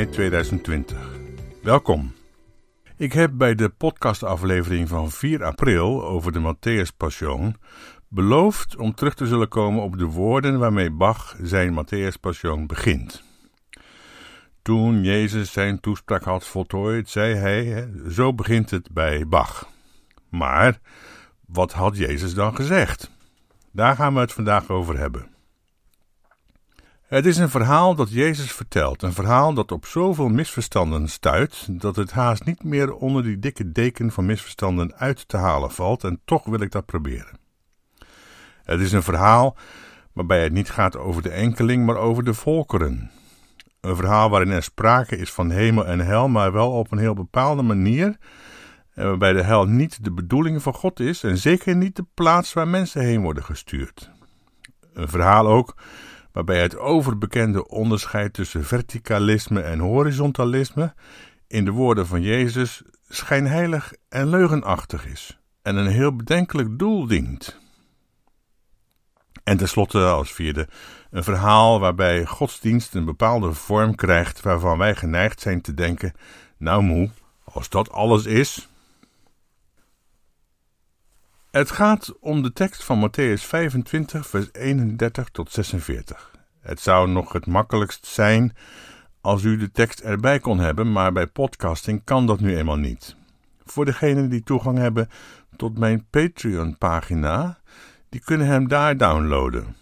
9 mei 2020. Welkom. Ik heb bij de podcastaflevering van 4 april over de Matthäus Passion beloofd om terug te zullen komen op de woorden waarmee Bach zijn Matthäus Passion begint. Toen Jezus zijn toespraak had voltooid, zei hij: Zo begint het bij Bach. Maar wat had Jezus dan gezegd? Daar gaan we het vandaag over hebben. Het is een verhaal dat Jezus vertelt, een verhaal dat op zoveel misverstanden stuit, dat het haast niet meer onder die dikke deken van misverstanden uit te halen valt, en toch wil ik dat proberen. Het is een verhaal waarbij het niet gaat over de enkeling, maar over de volkeren. Een verhaal waarin er sprake is van hemel en hel, maar wel op een heel bepaalde manier, en waarbij de hel niet de bedoeling van God is en zeker niet de plaats waar mensen heen worden gestuurd. Een verhaal ook waarbij het overbekende onderscheid tussen verticalisme en horizontalisme in de woorden van Jezus schijnheilig en leugenachtig is en een heel bedenkelijk doel dient. En tenslotte als vierde een verhaal waarbij godsdienst een bepaalde vorm krijgt waarvan wij geneigd zijn te denken: nou moe, als dat alles is. Het gaat om de tekst van Matthäus 25, vers 31 tot 46. Het zou nog het makkelijkst zijn als u de tekst erbij kon hebben, maar bij podcasting kan dat nu eenmaal niet. Voor degenen die toegang hebben tot mijn Patreon-pagina, die kunnen hem daar downloaden.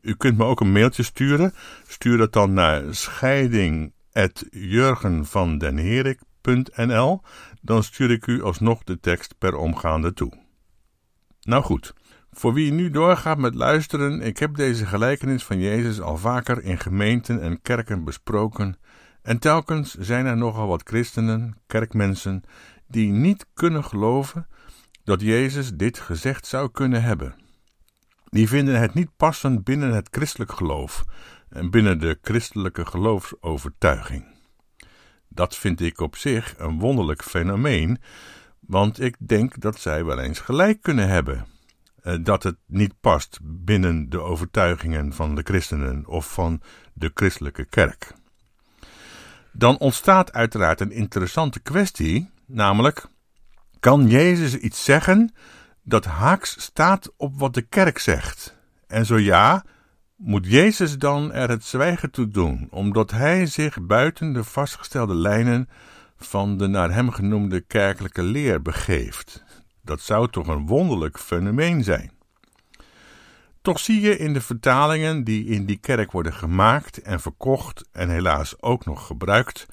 U kunt me ook een mailtje sturen. Stuur dat dan naar scheiding.jurgenvandenherik.nl. Dan stuur ik u alsnog de tekst per omgaande toe. Nou goed, voor wie nu doorgaat met luisteren, ik heb deze gelijkenis van Jezus al vaker in gemeenten en kerken besproken. En telkens zijn er nogal wat christenen, kerkmensen, die niet kunnen geloven dat Jezus dit gezegd zou kunnen hebben. Die vinden het niet passend binnen het christelijk geloof en binnen de christelijke geloofsovertuiging. Dat vind ik op zich een wonderlijk fenomeen, want ik denk dat zij wel eens gelijk kunnen hebben. Eh, dat het niet past binnen de overtuigingen van de christenen of van de christelijke kerk. Dan ontstaat uiteraard een interessante kwestie, namelijk: kan Jezus iets zeggen dat haaks staat op wat de kerk zegt? En zo ja, moet Jezus dan er het zwijgen toe doen, omdat hij zich buiten de vastgestelde lijnen van de naar hem genoemde kerkelijke leer begeeft. Dat zou toch een wonderlijk fenomeen zijn. Toch zie je in de vertalingen die in die kerk worden gemaakt en verkocht en helaas ook nog gebruikt,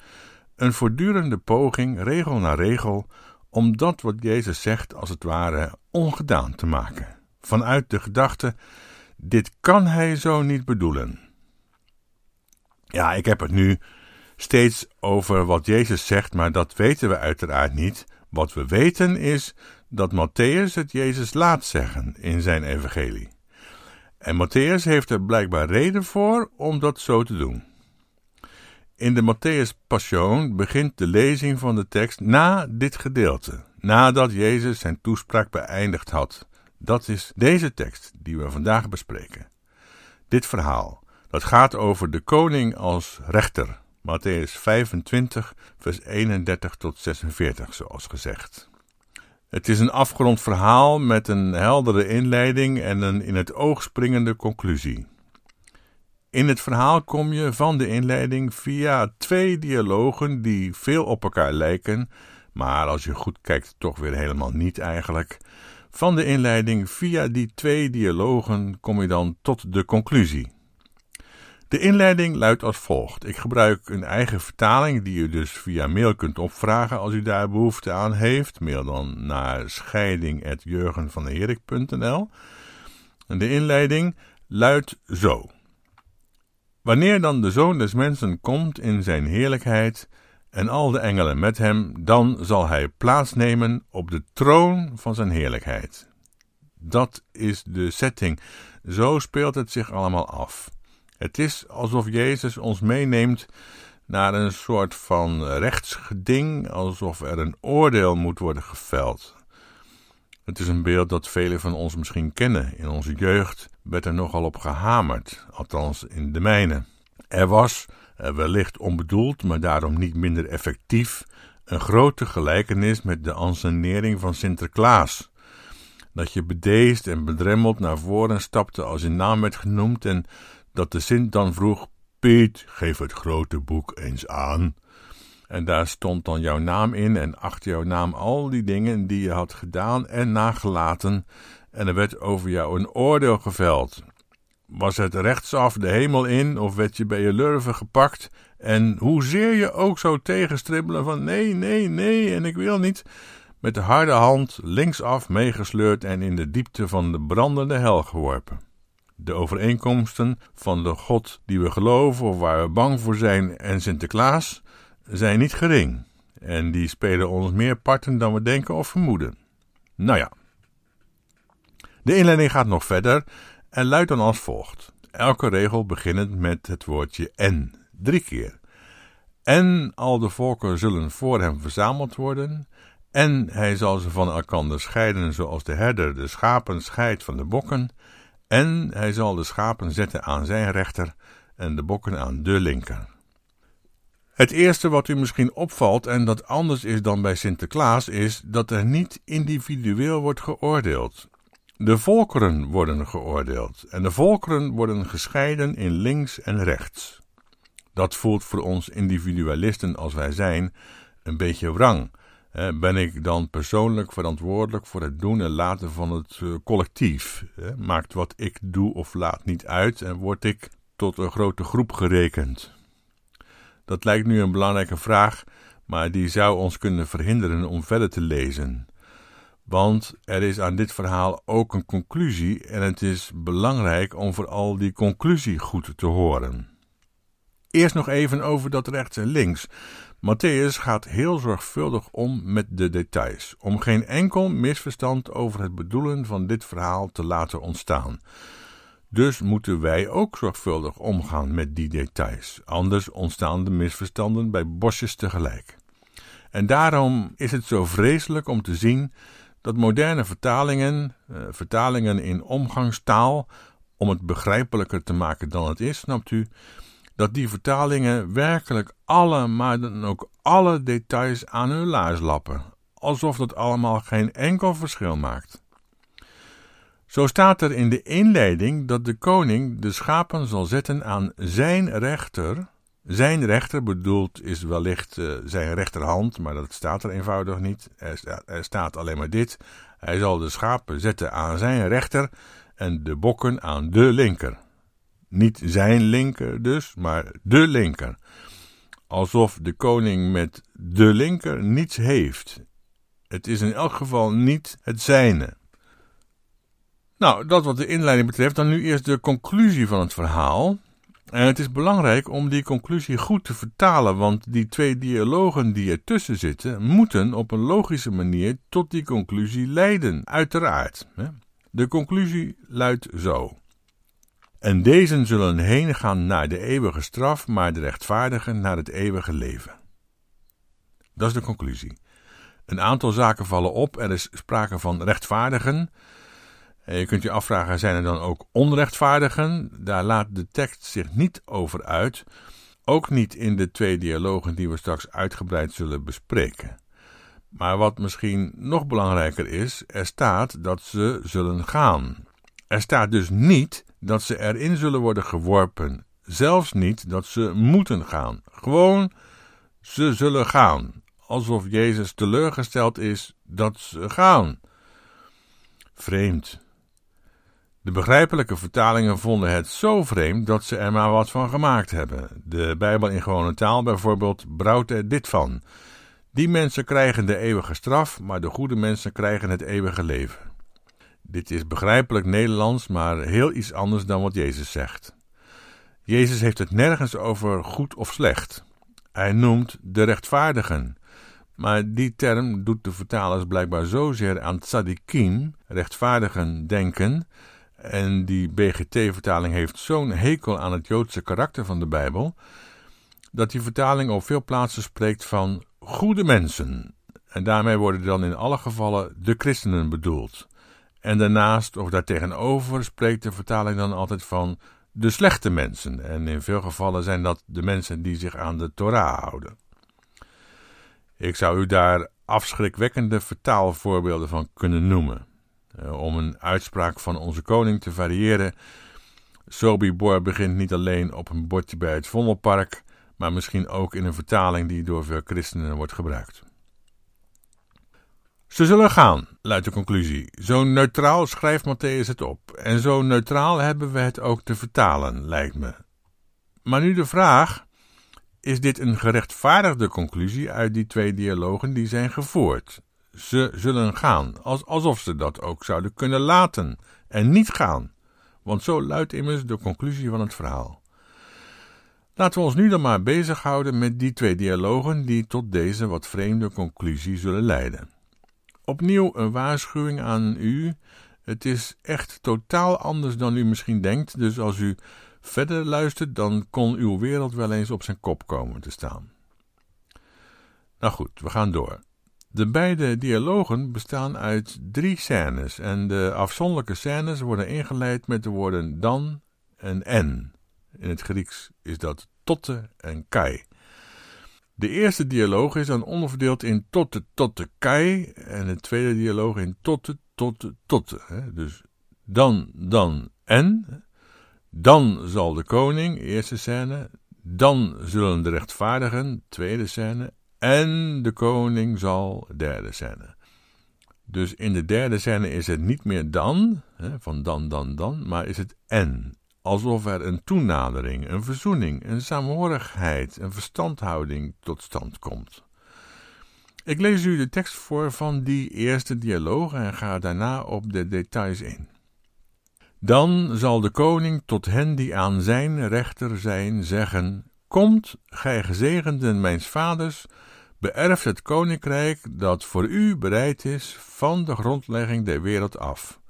een voortdurende poging, regel na regel, om dat wat Jezus zegt als het ware ongedaan te maken. Vanuit de gedachte: dit kan hij zo niet bedoelen. Ja, ik heb het nu steeds over wat Jezus zegt, maar dat weten we uiteraard niet. Wat we weten is dat Matthäus het Jezus laat zeggen in zijn evangelie. En Matthäus heeft er blijkbaar reden voor om dat zo te doen. In de Matthäus Passion begint de lezing van de tekst na dit gedeelte, nadat Jezus zijn toespraak beëindigd had. Dat is deze tekst die we vandaag bespreken. Dit verhaal, dat gaat over de koning als rechter, Matthäus 25, vers 31 tot 46, zoals gezegd. Het is een afgerond verhaal met een heldere inleiding en een in het oog springende conclusie. In het verhaal kom je van de inleiding via twee dialogen die veel op elkaar lijken, maar als je goed kijkt toch weer helemaal niet eigenlijk. Van de inleiding via die twee dialogen kom je dan tot de conclusie. De inleiding luidt als volgt. Ik gebruik een eigen vertaling die u dus via mail kunt opvragen als u daar behoefte aan heeft. Mail dan naar scheiding.jurgenvandeherik.nl En de inleiding luidt zo. Wanneer dan de Zoon des Mensen komt in zijn heerlijkheid en al de engelen met hem, dan zal hij plaatsnemen op de troon van zijn heerlijkheid. Dat is de setting. Zo speelt het zich allemaal af. Het is alsof Jezus ons meeneemt naar een soort van rechtsgeding, alsof er een oordeel moet worden geveld. Het is een beeld dat velen van ons misschien kennen. In onze jeugd werd er nogal op gehamerd, althans in de mijne. Er was eh, wellicht onbedoeld, maar daarom niet minder effectief, een grote gelijkenis met de ansenering van Sinterklaas. Dat je bedeesd en bedremmeld naar voren stapte als je naam werd genoemd en dat de Sint dan vroeg: Piet, geef het grote boek eens aan. En daar stond dan jouw naam in en achter jouw naam al die dingen die je had gedaan en nagelaten. En er werd over jou een oordeel geveld. Was het rechtsaf de hemel in of werd je bij je lurven gepakt? En hoezeer je ook zou tegenstribbelen van nee, nee, nee en ik wil niet, met de harde hand linksaf meegesleurd en in de diepte van de brandende hel geworpen. De overeenkomsten van de God die we geloven of waar we bang voor zijn en Sinterklaas zijn niet gering. En die spelen ons meer parten dan we denken of vermoeden. Nou ja. De inleiding gaat nog verder en luidt dan als volgt. Elke regel beginnend met het woordje en, drie keer. En al de volken zullen voor hem verzameld worden, en hij zal ze van elkander scheiden, zoals de herder de schapen scheidt van de bokken, en hij zal de schapen zetten aan zijn rechter en de bokken aan de linker. Het eerste wat u misschien opvalt en dat anders is dan bij Sinterklaas is dat er niet individueel wordt geoordeeld. De volkeren worden geoordeeld en de volkeren worden gescheiden in links en rechts. Dat voelt voor ons individualisten als wij zijn een beetje wrang. Ben ik dan persoonlijk verantwoordelijk voor het doen en laten van het eh, collectief? Maakt wat ik doe of laat niet uit en word ik tot een grote groep gerekend? Dat lijkt nu een belangrijke vraag, maar die zou ons kunnen verhinderen om verder te lezen. Want er is aan dit verhaal ook een conclusie en het is belangrijk om vooral die conclusie goed te horen. Eerst nog even over dat rechts en links. Matthäus gaat heel zorgvuldig om met de details, om geen enkel misverstand over het bedoelen van dit verhaal te laten ontstaan. Dus moeten wij ook zorgvuldig omgaan met die details, anders ontstaan de misverstanden bij bosjes tegelijk. En daarom is het zo vreselijk om te zien dat moderne vertalingen, eh, vertalingen in omgangstaal, om het begrijpelijker te maken dan het is, snapt u, dat die vertalingen werkelijk alle, maar dan ook alle details aan hun laars lappen, alsof dat allemaal geen enkel verschil maakt. Zo staat er in de inleiding dat de koning de schapen zal zetten aan zijn rechter. Zijn rechter bedoeld is wellicht uh, zijn rechterhand, maar dat staat er eenvoudig niet. Er staat alleen maar dit. Hij zal de schapen zetten aan zijn rechter en de bokken aan de linker. Niet zijn linker dus, maar de linker. Alsof de koning met de linker niets heeft. Het is in elk geval niet het zijne. Nou, dat wat de inleiding betreft, dan nu eerst de conclusie van het verhaal. En het is belangrijk om die conclusie goed te vertalen, want die twee dialogen die ertussen zitten, moeten op een logische manier tot die conclusie leiden, uiteraard. De conclusie luidt zo. En deze zullen heen gaan naar de eeuwige straf, maar de rechtvaardigen naar het eeuwige leven. Dat is de conclusie. Een aantal zaken vallen op. Er is sprake van rechtvaardigen. Je kunt je afvragen, zijn er dan ook onrechtvaardigen? Daar laat de tekst zich niet over uit. Ook niet in de twee dialogen die we straks uitgebreid zullen bespreken. Maar wat misschien nog belangrijker is, er staat dat ze zullen gaan. Er staat dus niet dat ze erin zullen worden geworpen. Zelfs niet dat ze moeten gaan. Gewoon, ze zullen gaan. Alsof Jezus teleurgesteld is dat ze gaan. Vreemd. De begrijpelijke vertalingen vonden het zo vreemd dat ze er maar wat van gemaakt hebben. De Bijbel in gewone taal bijvoorbeeld brouwt er dit van. Die mensen krijgen de eeuwige straf, maar de goede mensen krijgen het eeuwige leven. Dit is begrijpelijk Nederlands, maar heel iets anders dan wat Jezus zegt. Jezus heeft het nergens over goed of slecht. Hij noemt de rechtvaardigen. Maar die term doet de vertalers blijkbaar zozeer aan tzadikim, rechtvaardigen, denken. En die BGT-vertaling heeft zo'n hekel aan het Joodse karakter van de Bijbel, dat die vertaling op veel plaatsen spreekt van goede mensen. En daarmee worden dan in alle gevallen de christenen bedoeld. En daarnaast of daartegenover spreekt de vertaling dan altijd van de slechte mensen. En in veel gevallen zijn dat de mensen die zich aan de Torah houden. Ik zou u daar afschrikwekkende vertaalvoorbeelden van kunnen noemen. Eh, om een uitspraak van onze koning te variëren. Sobibor begint niet alleen op een bordje bij het Vondelpark, maar misschien ook in een vertaling die door veel christenen wordt gebruikt. Ze zullen gaan, luidt de conclusie. Zo neutraal schrijft Matthäus het op. En zo neutraal hebben we het ook te vertalen, lijkt me. Maar nu de vraag: is dit een gerechtvaardigde conclusie uit die twee dialogen die zijn gevoerd? Ze zullen gaan, alsof ze dat ook zouden kunnen laten en niet gaan. Want zo luidt immers de conclusie van het verhaal. Laten we ons nu dan maar bezighouden met die twee dialogen die tot deze wat vreemde conclusie zullen leiden. Opnieuw een waarschuwing aan u. Het is echt totaal anders dan u misschien denkt, dus als u verder luistert, dan kon uw wereld wel eens op zijn kop komen te staan. Nou goed, we gaan door. De beide dialogen bestaan uit drie scènes en de afzonderlijke scènes worden ingeleid met de woorden dan en en. In het Grieks is dat totte en kai. De eerste dialoog is dan onderverdeeld in totte, totte, kai. En de tweede dialoog in totte, totte, totte. Dus dan, dan en. Dan zal de koning, eerste scène. Dan zullen de rechtvaardigen, tweede scène. En de koning zal, derde scène. Dus in de derde scène is het niet meer dan, van dan, dan, dan, maar is het en alsof er een toenadering, een verzoening, een saamhorigheid, een verstandhouding tot stand komt. Ik lees u de tekst voor van die eerste dialoog en ga daarna op de details in. Dan zal de koning tot hen die aan zijn rechter zijn zeggen: Komt, gij gezegenden mijns vaders, beërft het koninkrijk dat voor u bereid is van de grondlegging der wereld af.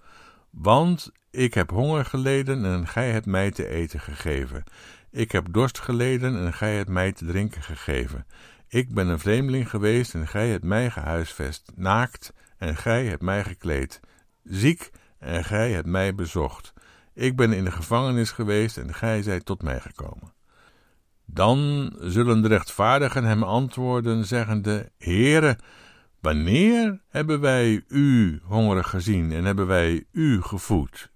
Want ik heb honger geleden en gij hebt mij te eten gegeven. Ik heb dorst geleden en gij hebt mij te drinken gegeven. Ik ben een vreemdeling geweest en gij hebt mij gehuisvest. Naakt en gij hebt mij gekleed. Ziek en gij hebt mij bezocht. Ik ben in de gevangenis geweest en gij zijt tot mij gekomen. Dan zullen de rechtvaardigen hem antwoorden, zeggende: Heere, wanneer hebben wij u hongerig gezien en hebben wij u gevoed?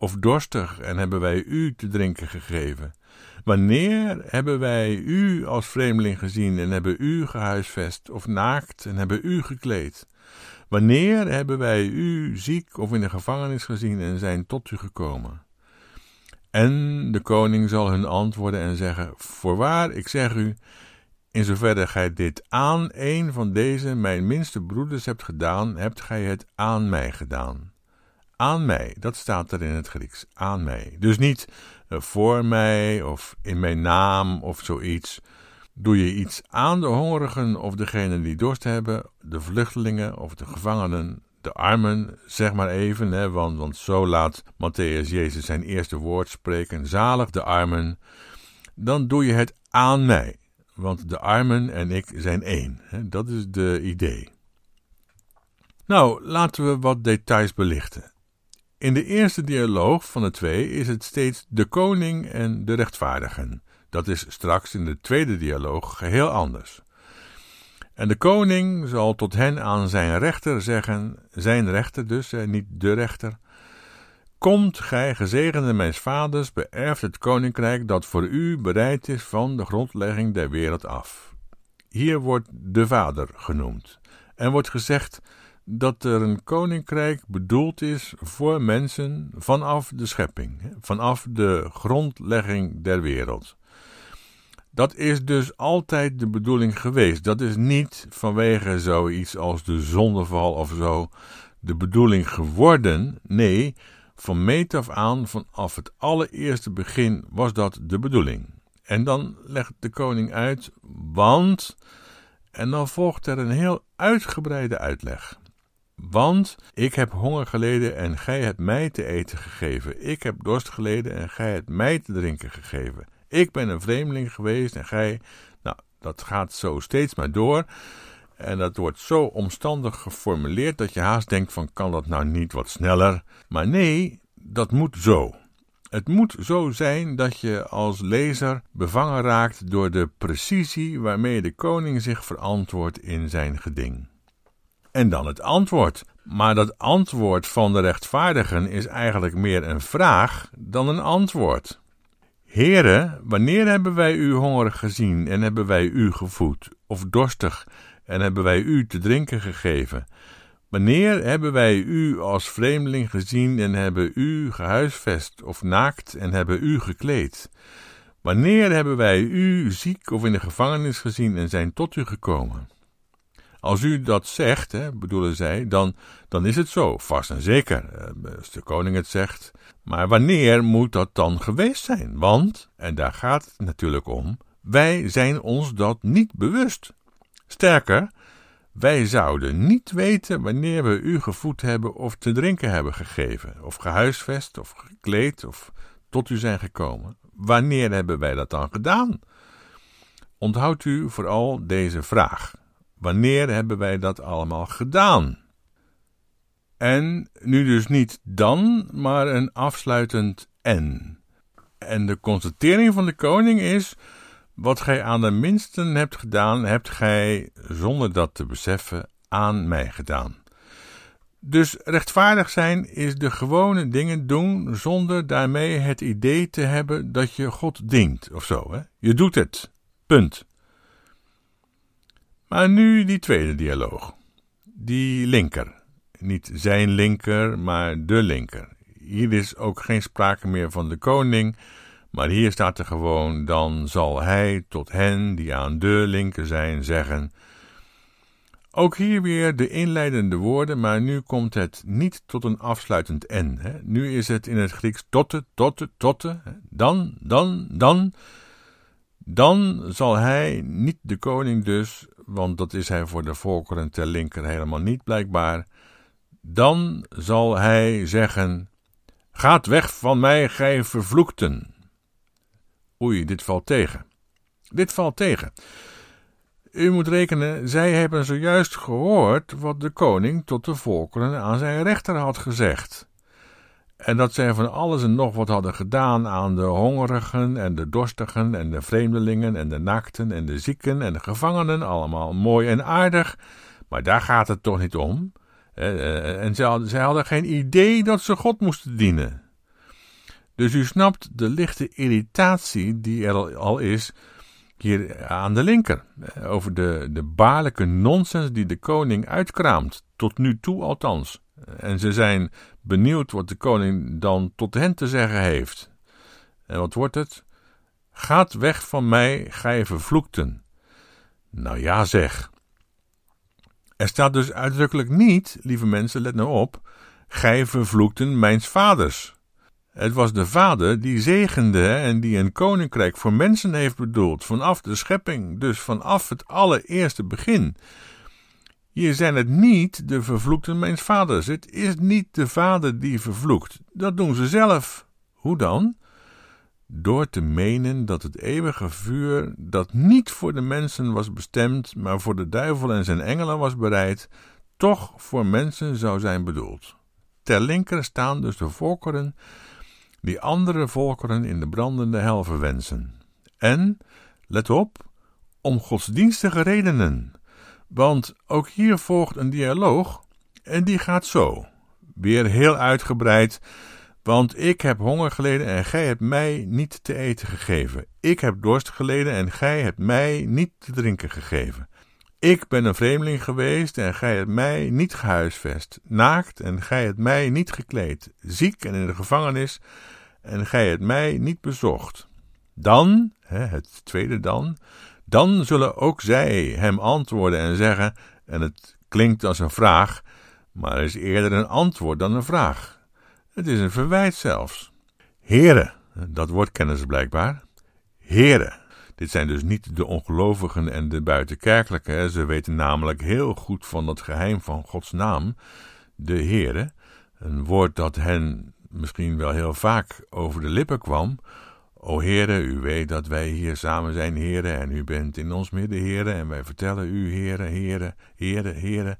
Of dorstig en hebben wij u te drinken gegeven? Wanneer hebben wij u als vreemdeling gezien en hebben u gehuisvest, of naakt en hebben u gekleed? Wanneer hebben wij u ziek of in de gevangenis gezien en zijn tot u gekomen? En de koning zal hun antwoorden en zeggen: Voorwaar, ik zeg u, in zoverre gij dit aan een van deze mijn minste broeders hebt gedaan, hebt gij het aan mij gedaan aan mij. Dat staat er in het Grieks. Aan mij. Dus niet uh, voor mij of in mijn naam of zoiets. Doe je iets aan de hongerigen of degenen die dorst hebben, de vluchtelingen of de gevangenen, de armen, zeg maar even, hè, want, want zo laat Matthäus Jezus zijn eerste woord spreken, zalig de armen, dan doe je het aan mij, want de armen en ik zijn één. Hè, dat is de idee. Nou, laten we wat details belichten. In de eerste dialoog van de twee is het steeds de koning en de rechtvaardigen. Dat is straks in de tweede dialoog geheel anders. En de koning zal tot hen aan zijn rechter zeggen, zijn rechter dus, niet de rechter. Komt gij, gezegende mijns vaders, beërft het koninkrijk dat voor u bereid is van de grondlegging der wereld af. Hier wordt de vader genoemd. En wordt gezegd dat er een koninkrijk bedoeld is voor mensen vanaf de schepping, vanaf de grondlegging der wereld. Dat is dus altijd de bedoeling geweest. Dat is niet vanwege zoiets als de zondeval of zo de bedoeling geworden. Nee, van meet af aan, vanaf het allereerste begin, was dat de bedoeling. En dan legt de koning uit, want. En dan volgt er een heel uitgebreide uitleg. Want ik heb honger geleden en gij hebt mij te eten gegeven. Ik heb dorst geleden en gij hebt mij te drinken gegeven. Ik ben een vreemdeling geweest en gij. Nou, dat gaat zo steeds maar door. En dat wordt zo omstandig geformuleerd dat je haast denkt van kan dat nou niet wat sneller? Maar nee, dat moet zo. Het moet zo zijn dat je als lezer bevangen raakt door de precisie waarmee de koning zich verantwoordt in zijn geding. En dan het antwoord. Maar dat antwoord van de rechtvaardigen is eigenlijk meer een vraag dan een antwoord. Here, wanneer hebben wij u hongerig gezien en hebben wij u gevoed, of dorstig en hebben wij u te drinken gegeven? Wanneer hebben wij u als vreemdeling gezien en hebben u gehuisvest of naakt en hebben u gekleed? Wanneer hebben wij u ziek of in de gevangenis gezien en zijn tot u gekomen? Als u dat zegt, hè, bedoelen zij, dan, dan is het zo, vast en zeker, eh, als de koning het zegt. Maar wanneer moet dat dan geweest zijn? Want, en daar gaat het natuurlijk om, wij zijn ons dat niet bewust. Sterker, wij zouden niet weten wanneer we u gevoed hebben of te drinken hebben gegeven, of gehuisvest, of gekleed, of tot u zijn gekomen. Wanneer hebben wij dat dan gedaan? Onthoudt u vooral deze vraag. Wanneer hebben wij dat allemaal gedaan? En nu dus niet dan, maar een afsluitend en. En de constatering van de koning is: wat gij aan de minsten hebt gedaan, hebt gij, zonder dat te beseffen, aan mij gedaan. Dus rechtvaardig zijn is de gewone dingen doen zonder daarmee het idee te hebben dat je God dient of zo. Hè? Je doet het. Punt. Maar nu die tweede dialoog. Die linker. Niet zijn linker, maar de linker. Hier is ook geen sprake meer van de koning, maar hier staat er gewoon: dan zal hij tot hen die aan de linker zijn zeggen. Ook hier weer de inleidende woorden, maar nu komt het niet tot een afsluitend en. Hè. Nu is het in het Grieks totte, totte, totte. Dan, dan, dan. Dan zal hij, niet de koning dus, want dat is hij voor de volkeren ter linker helemaal niet blijkbaar. Dan zal hij zeggen: Gaat weg van mij, gij vervloekten. Oei, dit valt tegen. Dit valt tegen. U moet rekenen, zij hebben zojuist gehoord wat de koning tot de volkeren aan zijn rechter had gezegd. En dat zij van alles en nog wat hadden gedaan aan de hongerigen en de dorstigen en de vreemdelingen en de naakten en de zieken en de gevangenen, allemaal mooi en aardig, maar daar gaat het toch niet om. Eh, en zij hadden, geen idee dat ze God moesten dienen. Dus u snapt de lichte irritatie die er al is hier aan de linker. Over de, de baarlijke nonsens die de koning uitkraamt, tot nu toe althans. En ze zijn benieuwd wat de koning dan tot hen te zeggen heeft. En wat wordt het? Gaat weg van mij, gij vervloekten. Nou ja, zeg. Er staat dus uitdrukkelijk niet, lieve mensen, let nou op, gij vervloekten mijns vaders. Het was de vader die zegende en die een koninkrijk voor mensen heeft bedoeld, vanaf de schepping, dus vanaf het allereerste begin. Hier zijn het niet de vervloekten mijns vaders. Het is niet de vader die vervloekt. Dat doen ze zelf. Hoe dan? Door te menen dat het eeuwige vuur, dat niet voor de mensen was bestemd, maar voor de duivel en zijn engelen was bereid, toch voor mensen zou zijn bedoeld. Ter linker staan dus de volkeren die andere volkeren in de brandende hel verwensen. En, let op, om godsdienstige redenen. Want ook hier volgt een dialoog en die gaat zo. Weer heel uitgebreid. Want ik heb honger geleden en gij hebt mij niet te eten gegeven. Ik heb dorst geleden en gij hebt mij niet te drinken gegeven. Ik ben een vreemdeling geweest en gij hebt mij niet gehuisvest. Naakt en gij hebt mij niet gekleed. Ziek en in de gevangenis en gij hebt mij niet bezocht. Dan, het tweede dan, dan zullen ook zij hem antwoorden en zeggen, en het klinkt als een vraag, maar is eerder een antwoord dan een vraag. Het is een verwijt zelfs. Heren, dat woord kennen ze blijkbaar. Heren. Dit zijn dus niet de ongelovigen en de buitenkerkelijke. Ze weten namelijk heel goed van het geheim van Gods naam, de Heere. Een woord dat hen misschien wel heel vaak over de lippen kwam, O Heere, u weet dat wij hier samen zijn, Heere, en u bent in ons midden, Heere, en wij vertellen u, Heere, Heere, Heere, Heere.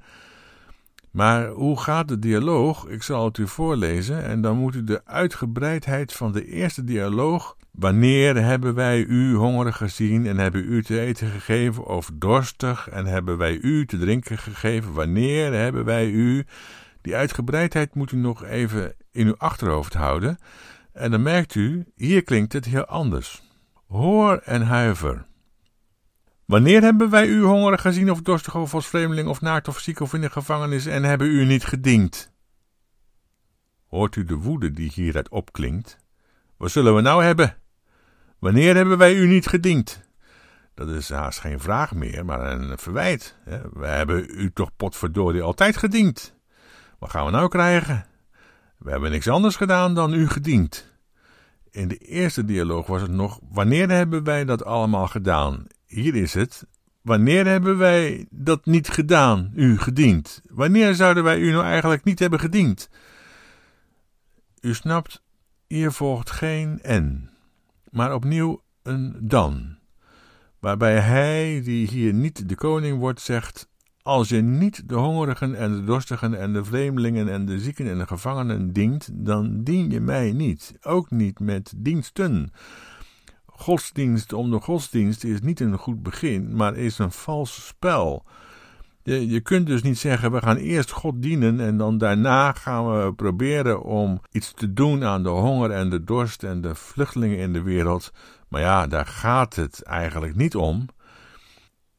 Maar hoe gaat de dialoog? Ik zal het u voorlezen en dan moet u de uitgebreidheid van de eerste dialoog. Wanneer hebben wij u hongerig gezien en hebben u te eten gegeven of dorstig en hebben wij u te drinken gegeven? Wanneer hebben wij u? Die uitgebreidheid moet u nog even in uw achterhoofd houden. En dan merkt u, hier klinkt het heel anders. Hoor en huiver. Wanneer hebben wij u hongerig gezien of dorstig of als vreemdeling of naakt of ziek of in de gevangenis en hebben u niet gediend? Hoort u de woede die hieruit opklinkt? Wat zullen we nou hebben? Wanneer hebben wij u niet gediend? Dat is haast geen vraag meer, maar een verwijt. We hebben u toch potverdorie altijd gediend. Wat gaan we nou krijgen? We hebben niks anders gedaan dan u gediend. In de eerste dialoog was het nog: wanneer hebben wij dat allemaal gedaan? Hier is het. Wanneer hebben wij dat niet gedaan, u gediend? Wanneer zouden wij u nou eigenlijk niet hebben gediend? U snapt, hier volgt geen en, maar opnieuw een dan. Waarbij hij, die hier niet de koning wordt, zegt: Als je niet de hongerigen en de dorstigen en de vreemdelingen en de zieken en de gevangenen dient, dan dien je mij niet, ook niet met diensten godsdienst om de godsdienst is niet een goed begin, maar is een vals spel. Je, je kunt dus niet zeggen, we gaan eerst God dienen en dan daarna gaan we proberen om iets te doen aan de honger en de dorst en de vluchtelingen in de wereld. Maar ja, daar gaat het eigenlijk niet om.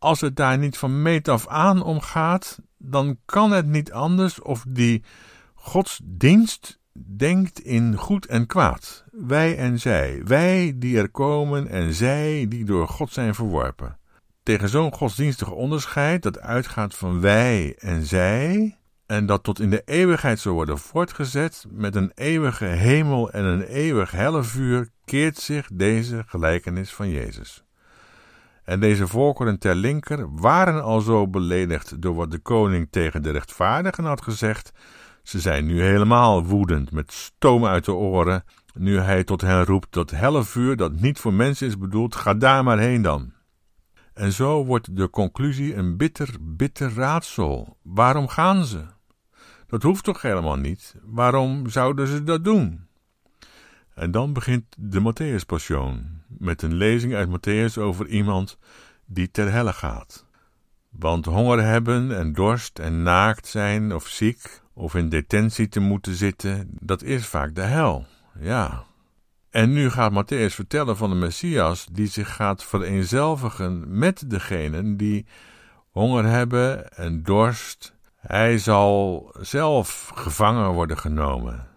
Als het daar niet van meet af aan om gaat, dan kan het niet anders of die godsdienst denkt in goed en kwaad, wij en zij, wij die er komen en zij die door God zijn verworpen. Tegen zo'n godsdienstig onderscheid dat uitgaat van wij en zij, en dat tot in de eeuwigheid zal worden voortgezet met een eeuwige hemel en een eeuwig hellevuur, keert zich deze gelijkenis van Jezus. En deze volkeren ter linker waren al zo beledigd door wat de koning tegen de rechtvaardigen had gezegd, ze zijn nu helemaal woedend, met stoom uit de oren, nu hij tot hen roept: dat helle vuur dat niet voor mensen is bedoeld, ga daar maar heen dan. En zo wordt de conclusie een bitter, bitter raadsel. Waarom gaan ze? Dat hoeft toch helemaal niet? Waarom zouden ze dat doen? En dan begint de Matthäus-passion, met een lezing uit Matthäus over iemand die ter helle gaat. Want honger hebben en dorst en naakt zijn of ziek of in detentie te moeten zitten, dat is vaak de hel. Ja. En nu gaat Matthäus vertellen van de Messias die zich gaat vereenzelvigen met degenen die honger hebben en dorst. Hij zal zelf gevangen worden genomen,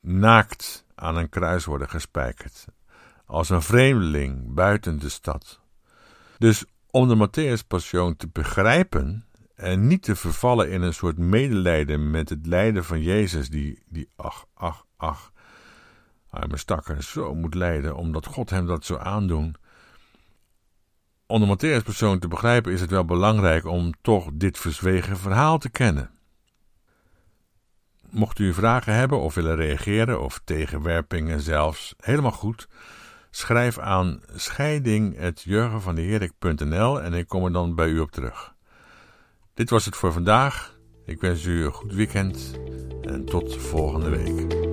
naakt aan een kruis worden gespijkerd, als een vreemdeling buiten de stad. Dus om de Matthäus-passion te begrijpen, en niet te vervallen in een soort medelijden met het lijden van Jezus, die, die ach, ach, ach, arme stakker, zo moet lijden, omdat God hem dat zo aandoen. Om de Matthäus persoon te begrijpen is het wel belangrijk om toch dit verzwegen verhaal te kennen. Mocht u vragen hebben of willen reageren of tegenwerpingen zelfs, helemaal goed. Schrijf aan scheiding.jurgenvandeherik.nl en ik kom er dan bij u op terug. Dit was het voor vandaag. Ik wens u een goed weekend en tot volgende week.